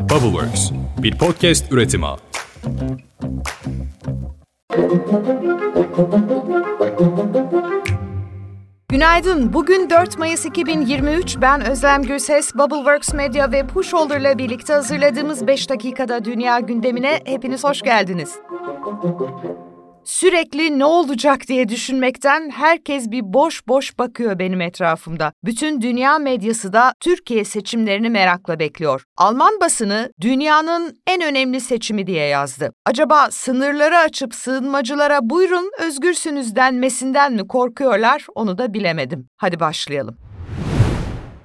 Bubbleworks, bir podcast üretimi. Günaydın. Bugün 4 Mayıs 2023. Ben Özlem Gürses, Bubbleworks Media ve Pushholder'la birlikte hazırladığımız 5 dakikada dünya gündemine hepiniz hoş geldiniz. Sürekli ne olacak diye düşünmekten herkes bir boş boş bakıyor benim etrafımda. Bütün dünya medyası da Türkiye seçimlerini merakla bekliyor. Alman basını dünyanın en önemli seçimi diye yazdı. Acaba sınırları açıp sığınmacılara buyurun özgürsünüz denmesinden mi korkuyorlar onu da bilemedim. Hadi başlayalım.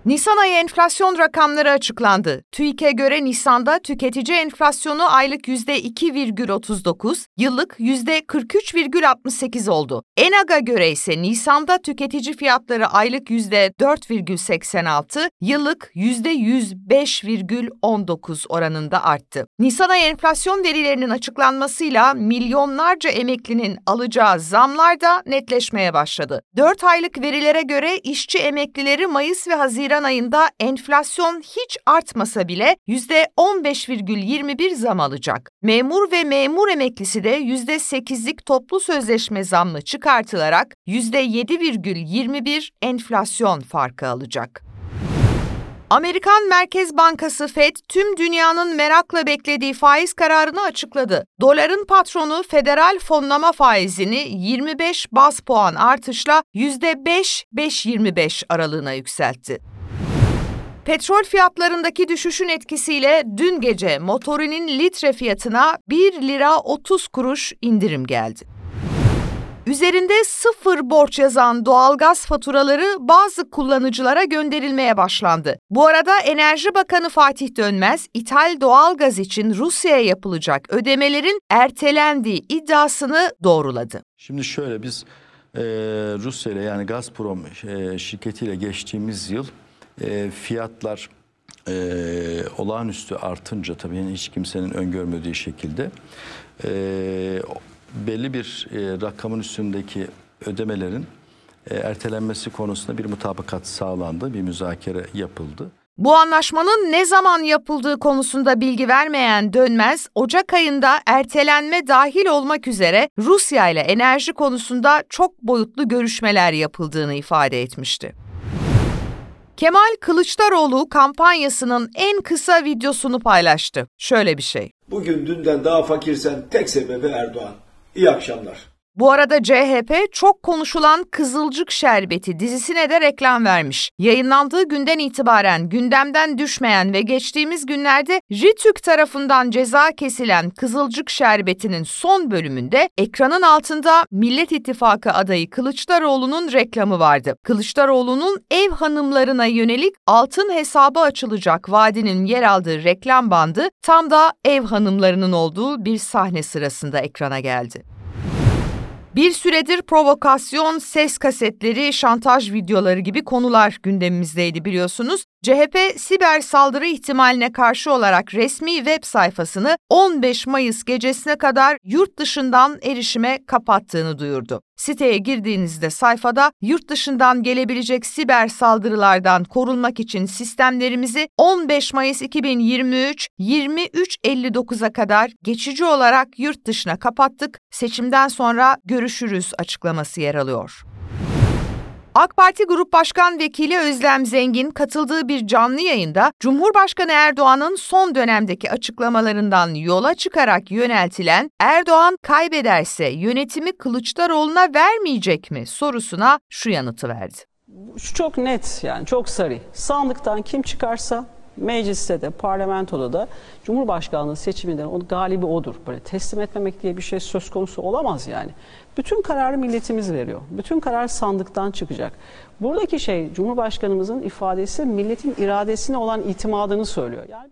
Nisan ayı enflasyon rakamları açıklandı. TÜİK'e göre Nisan'da tüketici enflasyonu aylık %2,39, yıllık %43,68 oldu. ENAG'a göre ise Nisan'da tüketici fiyatları aylık %4,86, yıllık %105,19 oranında arttı. Nisan ayı enflasyon verilerinin açıklanmasıyla milyonlarca emeklinin alacağı zamlar da netleşmeye başladı. 4 aylık verilere göre işçi emeklileri Mayıs ve Haziran Haziran ayında enflasyon hiç artmasa bile %15,21 zam alacak. Memur ve memur emeklisi de %8'lik toplu sözleşme zammı çıkartılarak %7,21 enflasyon farkı alacak. Amerikan Merkez Bankası Fed tüm dünyanın merakla beklediği faiz kararını açıkladı. Doların patronu federal fonlama faizini 25 bas puan artışla %5-5.25 aralığına yükseltti. Petrol fiyatlarındaki düşüşün etkisiyle dün gece motorinin litre fiyatına 1 lira 30 kuruş indirim geldi. Üzerinde sıfır borç yazan doğalgaz faturaları bazı kullanıcılara gönderilmeye başlandı. Bu arada Enerji Bakanı Fatih Dönmez, ithal doğalgaz için Rusya'ya yapılacak ödemelerin ertelendiği iddiasını doğruladı. Şimdi şöyle biz e, Rusya ile yani Gazprom e, şirketiyle geçtiğimiz yıl e, fiyatlar e, olağanüstü artınca tabii hiç kimsenin öngörmediği şekilde e, belli bir e, rakamın üstündeki ödemelerin e, ertelenmesi konusunda bir mutabakat sağlandı, bir müzakere yapıldı. Bu anlaşmanın ne zaman yapıldığı konusunda bilgi vermeyen Dönmez, Ocak ayında ertelenme dahil olmak üzere Rusya ile enerji konusunda çok boyutlu görüşmeler yapıldığını ifade etmişti. Kemal Kılıçdaroğlu kampanyasının en kısa videosunu paylaştı. Şöyle bir şey. Bugün dünden daha fakirsen tek sebebi Erdoğan. İyi akşamlar. Bu arada CHP çok konuşulan Kızılcık Şerbeti dizisine de reklam vermiş. Yayınlandığı günden itibaren gündemden düşmeyen ve geçtiğimiz günlerde Ritük tarafından ceza kesilen Kızılcık Şerbeti'nin son bölümünde ekranın altında Millet İttifakı adayı Kılıçdaroğlu'nun reklamı vardı. Kılıçdaroğlu'nun ev hanımlarına yönelik altın hesabı açılacak vaadinin yer aldığı reklam bandı tam da ev hanımlarının olduğu bir sahne sırasında ekrana geldi. Bir süredir provokasyon, ses kasetleri, şantaj videoları gibi konular gündemimizdeydi biliyorsunuz. CHP siber saldırı ihtimaline karşı olarak resmi web sayfasını 15 Mayıs gecesine kadar yurt dışından erişime kapattığını duyurdu. Siteye girdiğinizde sayfada yurt dışından gelebilecek siber saldırılardan korunmak için sistemlerimizi 15 Mayıs 2023 23.59'a kadar geçici olarak yurt dışına kapattık. Seçimden sonra görüşürüz açıklaması yer alıyor. AK Parti Grup Başkan Vekili Özlem Zengin katıldığı bir canlı yayında Cumhurbaşkanı Erdoğan'ın son dönemdeki açıklamalarından yola çıkarak yöneltilen Erdoğan kaybederse yönetimi Kılıçdaroğlu'na vermeyecek mi sorusuna şu yanıtı verdi. Şu çok net yani çok sarı. Sandıktan kim çıkarsa mecliste de parlamentoda da Cumhurbaşkanlığı seçiminden o galibi odur. Böyle teslim etmemek diye bir şey söz konusu olamaz yani. Bütün kararı milletimiz veriyor. Bütün karar sandıktan çıkacak. Buradaki şey Cumhurbaşkanımızın ifadesi milletin iradesine olan itimadını söylüyor. Yani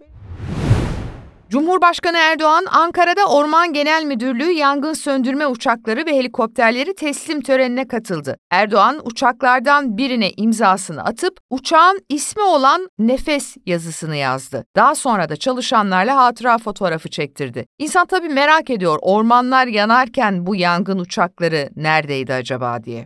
Cumhurbaşkanı Erdoğan, Ankara'da Orman Genel Müdürlüğü yangın söndürme uçakları ve helikopterleri teslim törenine katıldı. Erdoğan, uçaklardan birine imzasını atıp uçağın ismi olan Nefes yazısını yazdı. Daha sonra da çalışanlarla hatıra fotoğrafı çektirdi. İnsan tabii merak ediyor, ormanlar yanarken bu yangın uçakları neredeydi acaba diye.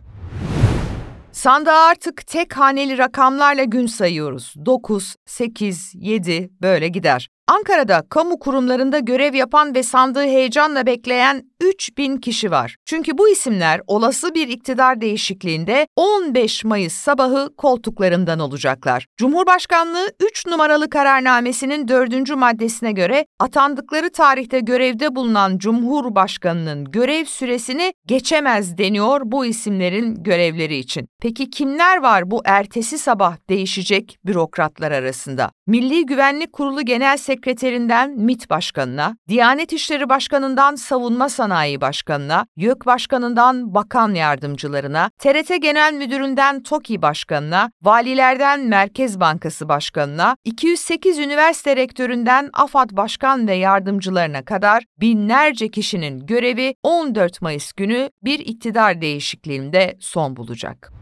Sandığa artık tek haneli rakamlarla gün sayıyoruz. 9, 8, 7 böyle gider. Ankara'da kamu kurumlarında görev yapan ve sandığı heyecanla bekleyen 3000 kişi var. Çünkü bu isimler olası bir iktidar değişikliğinde 15 Mayıs sabahı koltuklarından olacaklar. Cumhurbaşkanlığı 3 numaralı kararnamesinin 4. maddesine göre atandıkları tarihte görevde bulunan Cumhurbaşkanının görev süresini geçemez deniyor bu isimlerin görevleri için. Peki kimler var bu ertesi sabah değişecek bürokratlar arasında? Milli Güvenlik Kurulu Genel Sekreterinden MİT Başkanına, Diyanet İşleri Başkanı'ndan Savunma Sanayi Başkanı'na, YÖK Başkanı'ndan Bakan Yardımcılarına, TRT Genel Müdürü'nden TOKİ Başkanı'na, valilerden Merkez Bankası Başkanı'na, 208 üniversite rektöründen AFAD Başkan ve yardımcılarına kadar binlerce kişinin görevi 14 Mayıs günü bir iktidar değişikliğinde son bulacak.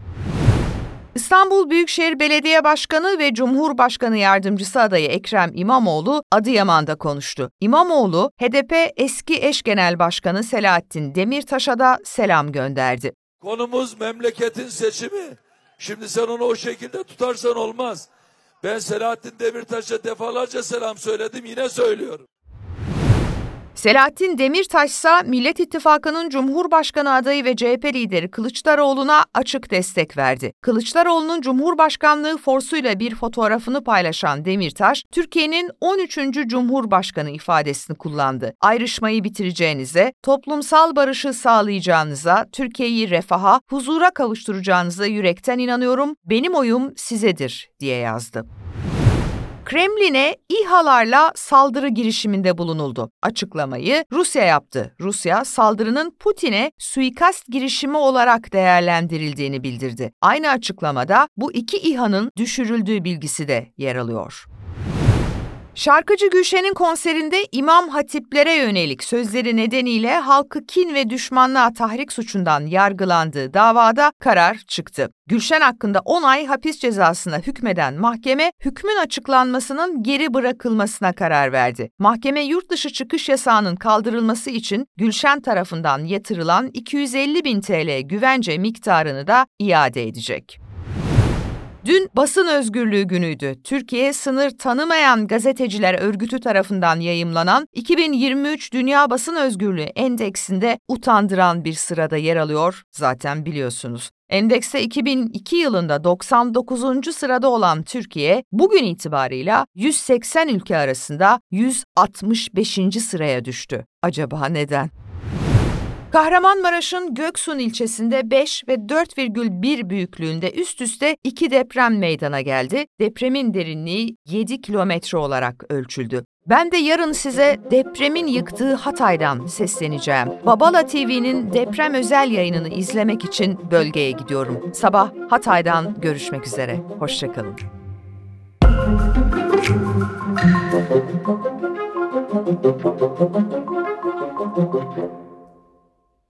İstanbul Büyükşehir Belediye Başkanı ve Cumhurbaşkanı Yardımcısı adayı Ekrem İmamoğlu Adıyaman'da konuştu. İmamoğlu, HDP eski eş genel başkanı Selahattin Demirtaş'a da selam gönderdi. Konumuz memleketin seçimi. Şimdi sen onu o şekilde tutarsan olmaz. Ben Selahattin Demirtaş'a defalarca selam söyledim yine söylüyorum. Selahattin Demirtaş ise Millet İttifakı'nın Cumhurbaşkanı adayı ve CHP lideri Kılıçdaroğlu'na açık destek verdi. Kılıçdaroğlu'nun Cumhurbaşkanlığı forsuyla bir fotoğrafını paylaşan Demirtaş, Türkiye'nin 13. Cumhurbaşkanı ifadesini kullandı. Ayrışmayı bitireceğinize, toplumsal barışı sağlayacağınıza, Türkiye'yi refaha, huzura kavuşturacağınıza yürekten inanıyorum, benim oyum sizedir diye yazdı. Kremlin'e İHA'larla saldırı girişiminde bulunuldu. Açıklamayı Rusya yaptı. Rusya saldırının Putin'e suikast girişimi olarak değerlendirildiğini bildirdi. Aynı açıklamada bu iki İHA'nın düşürüldüğü bilgisi de yer alıyor. Şarkıcı Gülşen'in konserinde imam hatiplere yönelik sözleri nedeniyle halkı kin ve düşmanlığa tahrik suçundan yargılandığı davada karar çıktı. Gülşen hakkında 10 ay hapis cezasına hükmeden mahkeme hükmün açıklanmasının geri bırakılmasına karar verdi. Mahkeme yurt dışı çıkış yasağının kaldırılması için Gülşen tarafından yatırılan 250 bin TL güvence miktarını da iade edecek. Dün basın özgürlüğü günüydü. Türkiye sınır tanımayan gazeteciler örgütü tarafından yayımlanan 2023 Dünya Basın Özgürlüğü Endeksinde utandıran bir sırada yer alıyor zaten biliyorsunuz. Endekste 2002 yılında 99. sırada olan Türkiye bugün itibarıyla 180 ülke arasında 165. sıraya düştü. Acaba neden? Kahramanmaraş'ın Göksun ilçesinde 5 ve 4,1 büyüklüğünde üst üste iki deprem meydana geldi. Depremin derinliği 7 kilometre olarak ölçüldü. Ben de yarın size depremin yıktığı Hatay'dan sesleneceğim. Babala TV'nin deprem özel yayınını izlemek için bölgeye gidiyorum. Sabah Hatay'dan görüşmek üzere. Hoşçakalın.